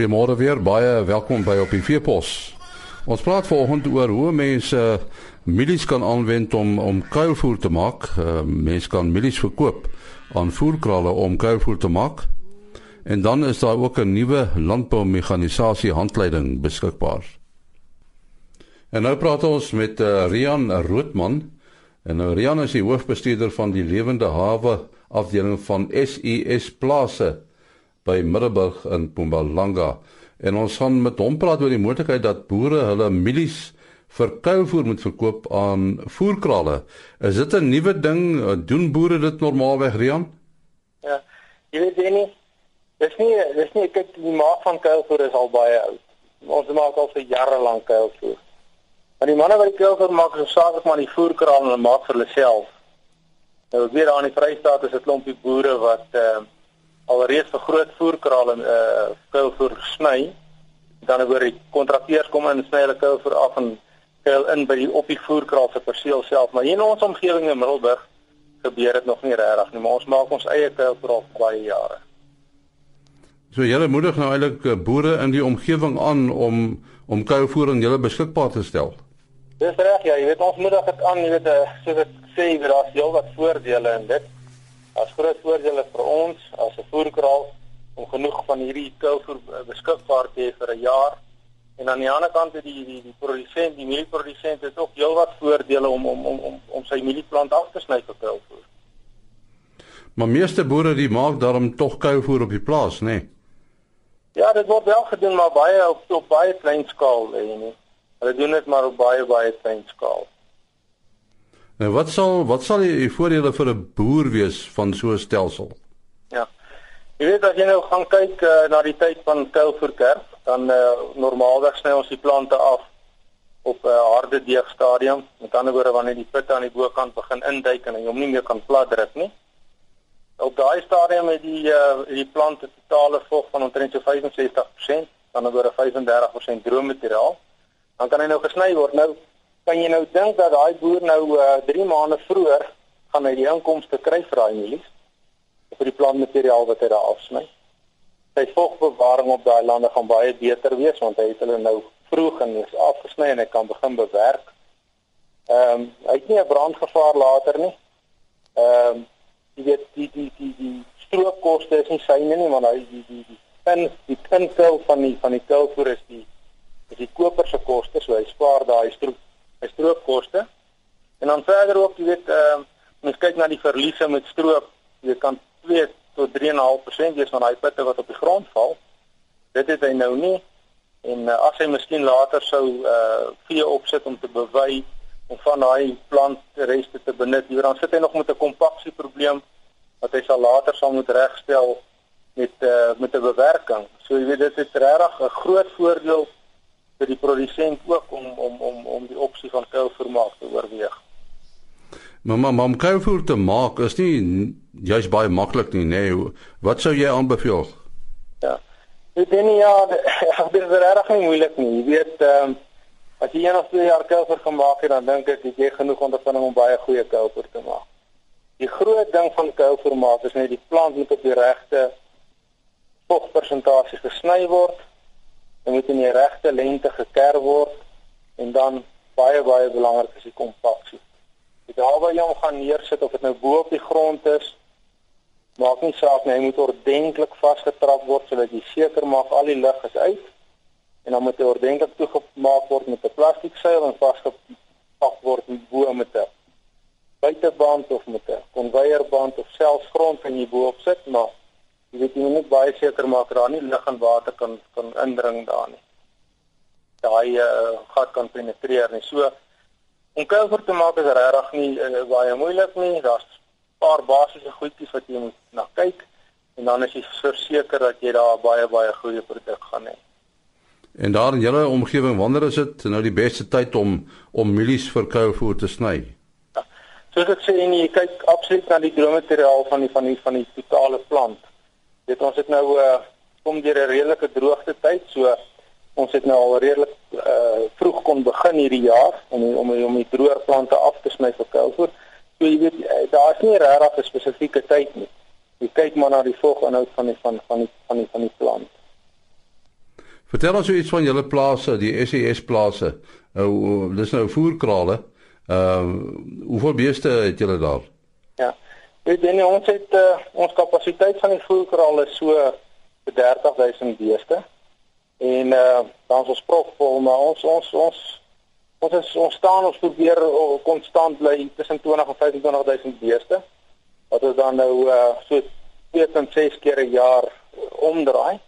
Goeiemôre weer, baie welkom by op die Veepos. Ons praat vanoggend oor hoe mense mielies kan aanwend om om kuilvoer te maak. Uh, mense kan mielies verkoop aan voerkrale om kuilvoer te maak. En dan is daar ook 'n nuwe landboumekanisasie handleiding beskikbaar. En nou praat ons met uh, Rian Roodman. En nou Rian is die hoofbestuurder van die lewende hawe afdeling van SES Plase by Middelburg in Mpumalanga. En ons gaan met hom praat oor die moontlikheid dat boere hulle mielies vir kuilvoer moet verkoop aan voerkrale. Is dit 'n nuwe ding? Doen boere dit normaalweg, Rian? Ja. Jy weet nie. Dis nie dis nie kyk die maak van kuilvoer is al baie oud. Ons maak al vir jare lank kuilvoer. Maar die manne wat die kuilvoer maak, is saak maar die voerkrale en hulle maak vir hulle self. Nou weer daar in die Vrystaat is 'n klompie boere wat uh alreeds vir groot voerkrale uh kuilvoer sny. Dan oor die kontrakteurs kom in en sny hulle kuilvoer af en kuil in by die op die voerkraal se perseel self. Maar hier in ons omgewing in Middelburg gebeur dit nog nie regtig nie, maar ons maak ons eie kuilvoer al baie jare. So julle moedig nou eintlik eh, boere in die omgewing aan om om kuilvoer aan julle beskikbaar te stel. Dis reg ja, jy weet ons moedig dit aan, jy weet eh, soos ek sê, daar is heelwat voordele in dit. As groot voordele vir ons as 'n voerkraal om genoeg van hierdie kuilvoer eh, beskikbaar te hê vir 'n jaar. En aan die ander kant het die die die produsent, die mielieprodusent het ook heelwat voordele om om om om om sy mielieplant af te sny vir kuilvoer. Maar meeste boere die maak daarom tog kuilvoer op die plaas, nê? Nee? Ja, dit word wel gedoen maar baie op op baie klein skaal, nie. Hulle doen dit maar op baie baie klein skaal. Nou wat sal wat sal die voordele vir 'n boer wees van so 'n stelsel? Ja. Jy weet as jy nou gaan kyk uh, na die tyd van kuilvoerkerf, dan uh, normaalweg sny ons die plante af op 'n uh, harde deegstadium. Met ander woorde wanneer die pitte aan die bokant begin induik en jy hom nie meer kan plat druk nie. Op daai stadium het die uh die plant 'n totale vog van omtrent so 65%, dan oor 'n 35% droë materiaal. Dan kan hy nou gesny word. Nou kan jy nou dink dat daai boer nou uh 3 maande vroeër gaan hy die inkomste kry vir daai mielies vir die plantmateriaal wat hy daar afsny. Sy vogbewaring op daai lande gaan baie beter wees want hy het hulle nou vroeg en is afgesny en hy kan begin bewerk. Ehm um, hy het nie 'n brandgevaar later nie. Ehm um, jy weet die die die die stroopkoste is nie syne nie want hy die die die pin die pinkel van die van die kuilvoer is die is die koper se koste so hy spaar daai stroop hy stroopkoste en dan verder ook jy weet ehm uh, mens kyk na die verliese met stroop jy kan 2 tot 3.5% wees van daai pitte wat op die grond val dit het hy nou nie en uh, as hy miskien later sou uh vee opsit om te bewy om van daai plantreste te benut. Hier dan sit hy nog met 'n kompaksie probleem wat hy sal later sal moet regstel met uh, met 'n bewerking. So jy weet dit is regtig 'n groot voordeel vir die produsent ook om om om om die opsie van kuilvermaak te oorweeg. Maar maar om kuilvoer te maak is nie jy's baie maklik nie, nê. Nee. Wat sou jy aanbeveel? Ja. Ek dink ja, dit is regtig nie moeilik nie. Jy weet ehm um, As jy eendag twee jaar kuilvoer gemaak het, dan dink ek jy het genoeg ondervinding om baie goeie kuilvoer te maak. Die groot ding van kuilvoer maak is net die plant moet op die regte vogpersentasie gesny word. Dit moet in die regte lengte geker word en dan baie baie belangrik is die kompaksie. Dit waar jy hom gaan neersit of dit nou bo op die grond is, maak nie saak nie, hy moet ordentlik vasgetrap word sodat jy seker maak al die lug is uit en dan moet hy ordentlik toegemaak word met 'n plastiek seil en vasgepak word bo met 'n buiteband of met 'n konveierband of selfs grond kan jy bo-op sit maar jy weet jy moet baie seker maak dat daar nie lug en water kan kan indring daar nie. Daai uh, gat kan penetreer nie. So om kuilvoer te maak is regtig nie uh, baie moeilik nie. Daar's 'n paar basiese goedjies wat jy moet na kyk en dan is jy verseker dat jy daar baie baie goeie produk gaan hê. En daar in julle omgewing, wanneer is dit nou die beste tyd om om mielies vir kuilvoer te sny? Ja, soos ek sê, jy kyk absoluut na die droommateriaal van die van die van die totale plant. Dit ons het nou uh kom deur 'n redelike droogte tyd, so ons het nou al redelik uh vroeg kon begin hierdie jaar om om om die droër plante af te sny vir kuilvoer. So jy weet uh, daar's nie regtig 'n spesifieke tyd nie. Jy kyk maar na die voginhoud van die van van die van die van die plant. Vertel ons iets van julle plase, die SES plase. Nou dis nou voerkrale. Ehm uh, hoeveel beeste het julle daar? Ja. Weet jy ons het uh, ons kapasiteit van die voerkrale so 30000 beeste. En uh dan ons propvol, maar ons ons ons ons is ons staan ons probeer konstant bly tussen 20 en 25000 beeste. Wat is dan nou uh so 2.6 keer 'n jaar omdraai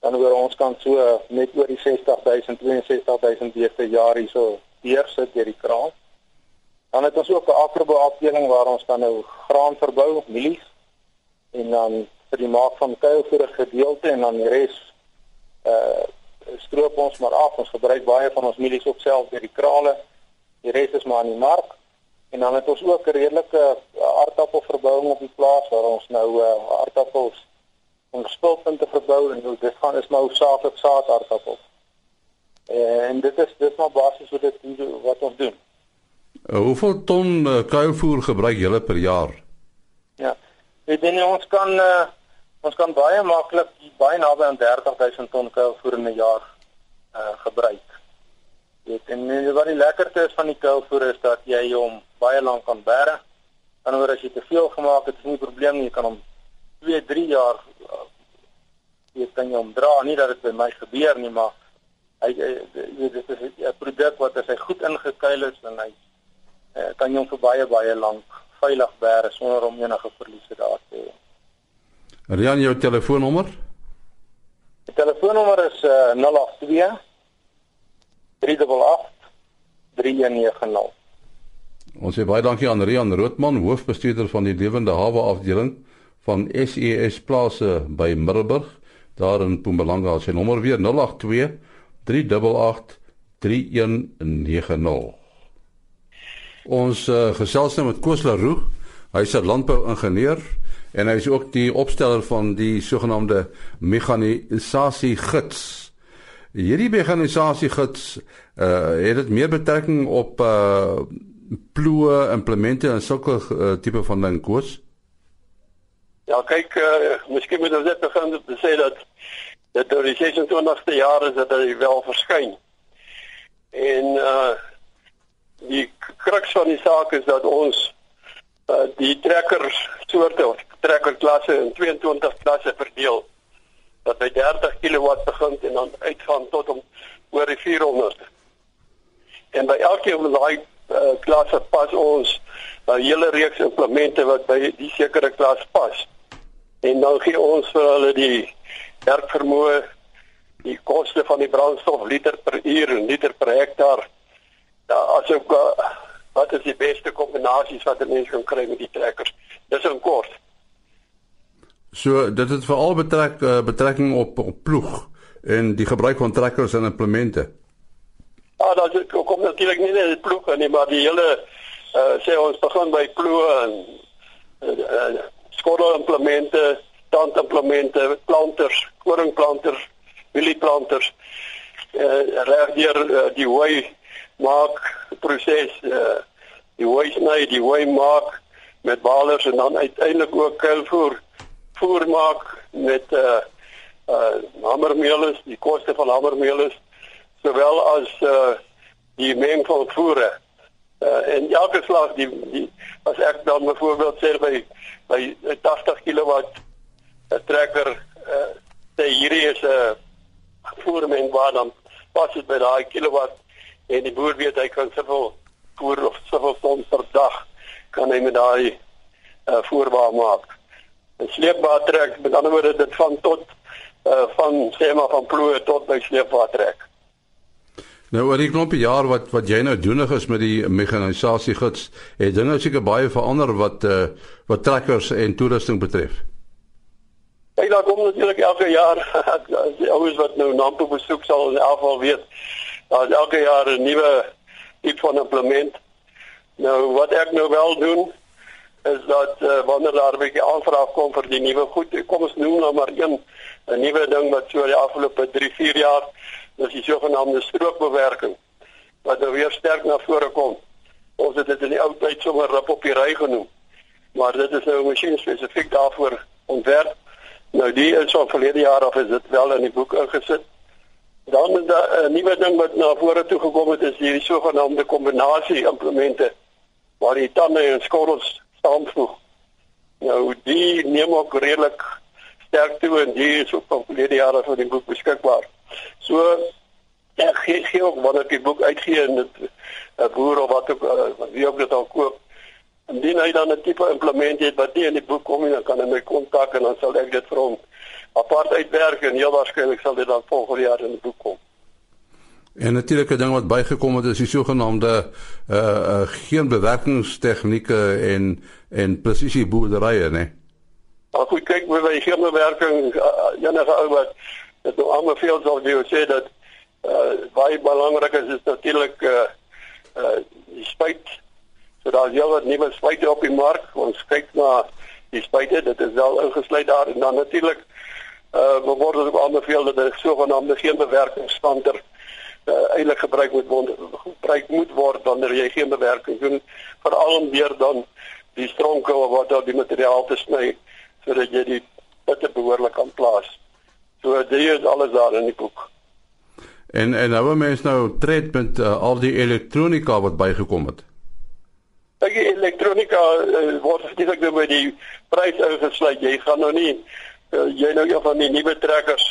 dan oor ons kan so net oor die 60000 62000 beeste jaar hierso hier sit deur die kraal. Dan het ons ook 'n akrobo afdeling waar ons dan nou graan verbou, mielies en dan vir die maak van kuilvoer gedeelte en dan die res uh stroop ons maar af. Ons gebruik baie van ons mielies op self deur die krale. Die res is maar in die mark. En dan het ons ook 'n redelike aardappelverbouing op die plaas waar ons nou uh, aardappels om spulpunte verbou en dit gaan is nou saaklik saadaardappels. En dit is dit maar basies wat dit wat ons doen. Uh, hoeveel ton uh, kuilvoer gebruik julle per jaar? Ja. Weet jy ons kan uh, ons kan baie maklik baie naby aan 30000 ton kuilvoer in 'n jaar uh, gebruik. Dit en wat die lekkerte is van die kuilvoer is dat jy hom baie lank kan bære. Anders as jy te veel gemaak het, is nie 'n probleem nie, jy kan hom 2, 3 jaar jy kan jy omdra nie dat dit by my gebeur nie maar hy dit is 'n produk wat as hy goed ingekuil is en hy uh, kan jy hom vir baie baie lank veilig bære sonder om enige verliese daar te hê. Rian jou telefoonnommer? Die telefoonnommer is uh, 082 388 3190. Ons sê baie dankie aan Rian Roodman, hoofbestuurder van die Lewende Hawe afdeling van SES plase by Middelburg daar in Mpumalanga sy nommer weer 082 388 3190 Ons uh, gesels nou met Koos Leroux hy's 'n landbouingenieur en hy is ook die opsteller van die sogenaamde mekanisasie gids Hierdie mekanisasie gids uh, het dit meer betrekking op uh, ploë implemente en sulke uh, tipe van ding koos Ja, kyk, uh, miskien moet ons net begin te sê dat dat oor die 26ste jaar is dat hy wel verskyn. En uh die kruks van die saak is dat ons uh die trekkers soorte of trekkerklasse in 22 klasse verdeel. Dat by 30 kW begin en dan uitgaan tot om oor die 400. En by elkeen van daai uh, klasse pas ons 'n uh, hele reeks implemente wat by die sekere klas pas. En dan gee ons vir hulle die werkvermoë, die koste van die brandstof liter per uur en liter per hektaar. Ja, asook uh, wat is die beste kombinasies wat 'n mens kan kry met die trekkers? Dis 'n kort. So dit het veral betrek uh, betrekking op op ploeg en die gebruik van trekkers en implemente. Ja, dat kom natuurlik nie net ploeg nie, maar die hele uh, sê ons begin by ploeg en uh, uh, skottel implemente tandimplemente, planters, koringplanters, mielieplanters eh uh, deur uh, die hooi maak proses uh, die hooi sny, die hooi maak met balers en dan uiteindelik ook kuilvoer voer maak met eh uh, eh uh, hamermeelis, die koste van hamermeelis sowel as uh, die meng van voere. Uh, en elke slag die, die as ek dan byvoorbeeld sê by by 80 kW 'n trekker uh, sê hierdie is 'n voermeng waar dan pas dit by daai kilowatt en die boer weet hy kan soveel voer of soveel ton per dag kan hy met daai uh, voerbaar maak. 'n Sleepbaar trek met ander woorde dit van tot uh, van sê maar van ploeg tot by sleepbaar trek. Nou oor die knoppie jaar wat wat jy nou doenig is met die mekanisasie gids, het dinge seker baie verander wat uh, wat trekkers en toerusting betref. Kyk daar kom natuurlik elke jaar as die ouens wat nou Nampo besoek sal in elk geval weet daar is elke jaar 'n nuwe tipe van implement. Nou wat ek nou wel doen is dat uh, wanneer daar 'n bietjie aanvraag kom vir die nuwe goed, kom ons noem nou maar een 'n nuwe ding wat so die afgelope 3, 4 jaar dis die sogenaamde strookbewerking wat nou weer sterk na vore kom. Ons het dit in die ou tyd sommer rip op die ry genoem. Maar dit is nou 'n masjien spesifiek daarvoor ontwerp Nou die is van verlede jaar af is dit wel in die boek ingesit. Dan 'n uh, nuwe ding wat na vore toe gekom het is hierdie sogenaamde kombinasie implemente waar die tande en skotels saamvoeg. Nou die neem ook redelik sterk toe en die is ook van verlede jare van die boek beskikbaar. So ek gee gee ook wanneer die boek uitgee en dit 'n boer of wat ook uh, wie ook dit al koop. Indien hy dan 'n tipe implement het wat nie in die boek kom nie, dan kan hy my kontak en dan sal ek dit vir hom apart uitwerk en heel waarskynlik sal dit dan volgende jaar in die boek kom. En natuurlik 'n ding wat bygekom het is die sogenaamde uh uh geen bewerkingstegnieke en en presisie boerderye, né? As jy kyk hoe baie geen bewerking uh, enige ou wat dit nou almal veel sal jy sê dat uh baie belangrik is is natuurlik uh uh die spuit. So daar's wat nuwe spuite op die mark. Ons kyk na die spuite, dit is wel ingesluit daar en dan natuurlik uh word ook aanbeveel dat 'n sogenaamde geen bewerkingsstandaard uh, eintlik gebruik moet word gebruik moet word wanneer jy geen bewerking doen veral om weer dan die stronke of wat daar die materiaal te sny sodat jy die pitte behoorlik kan plaas. So dit is alles daar in die boek. En en nou mens nou tred met uh, al die elektronika wat bygekom het. Ek die elektronika uh, word spesifiek nou by die prys ingesluit. Jy gaan nou nie uh, jy nou van die nuwe trekkers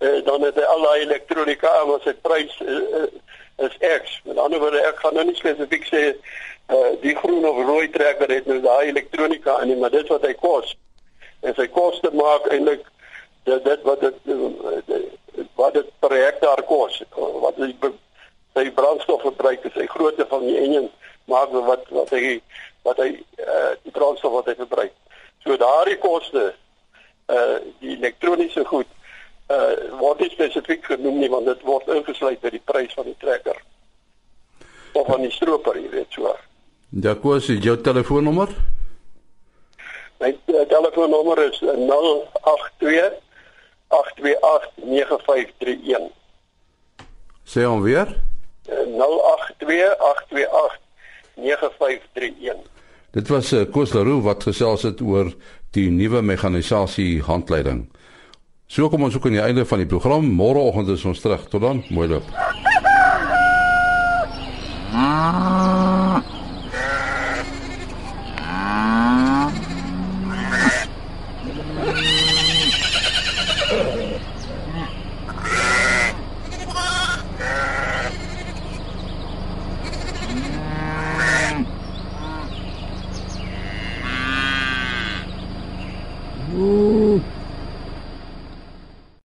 uh, dan het hy al daai elektronika en wat sy prys uh, is X. Met ander woorde ek gaan nou nie spesifiek sê uh, die groen of rooi trekker het nou daai elektronika in nie, maar dit wat hy kos. En sy koste maak eintlik dit dit wat dit wat dit per hektaar kos. Wat is sy brandstofverbruik is sy grootte van die enjin maak wat wat hy wat hy uh, die brandstof wat hy verbruik. So daardie koste uh die elektroniese goed uh word nie genoem nie want dit word ingesluit by die prys van die trekker of van die stroper, jy weet so. Ja, kos jou telefoonnommer? My uh, telefoonnommer is 082 828 9531. Sê hom weer. 082 828 9531. Dit was uh, Koos Leroux wat gesels het oor die nuwe mekanisasie handleiding. So kom ons ook aan die einde van die program. Môreoggend is ons terug. Tot dan. Mooi loop.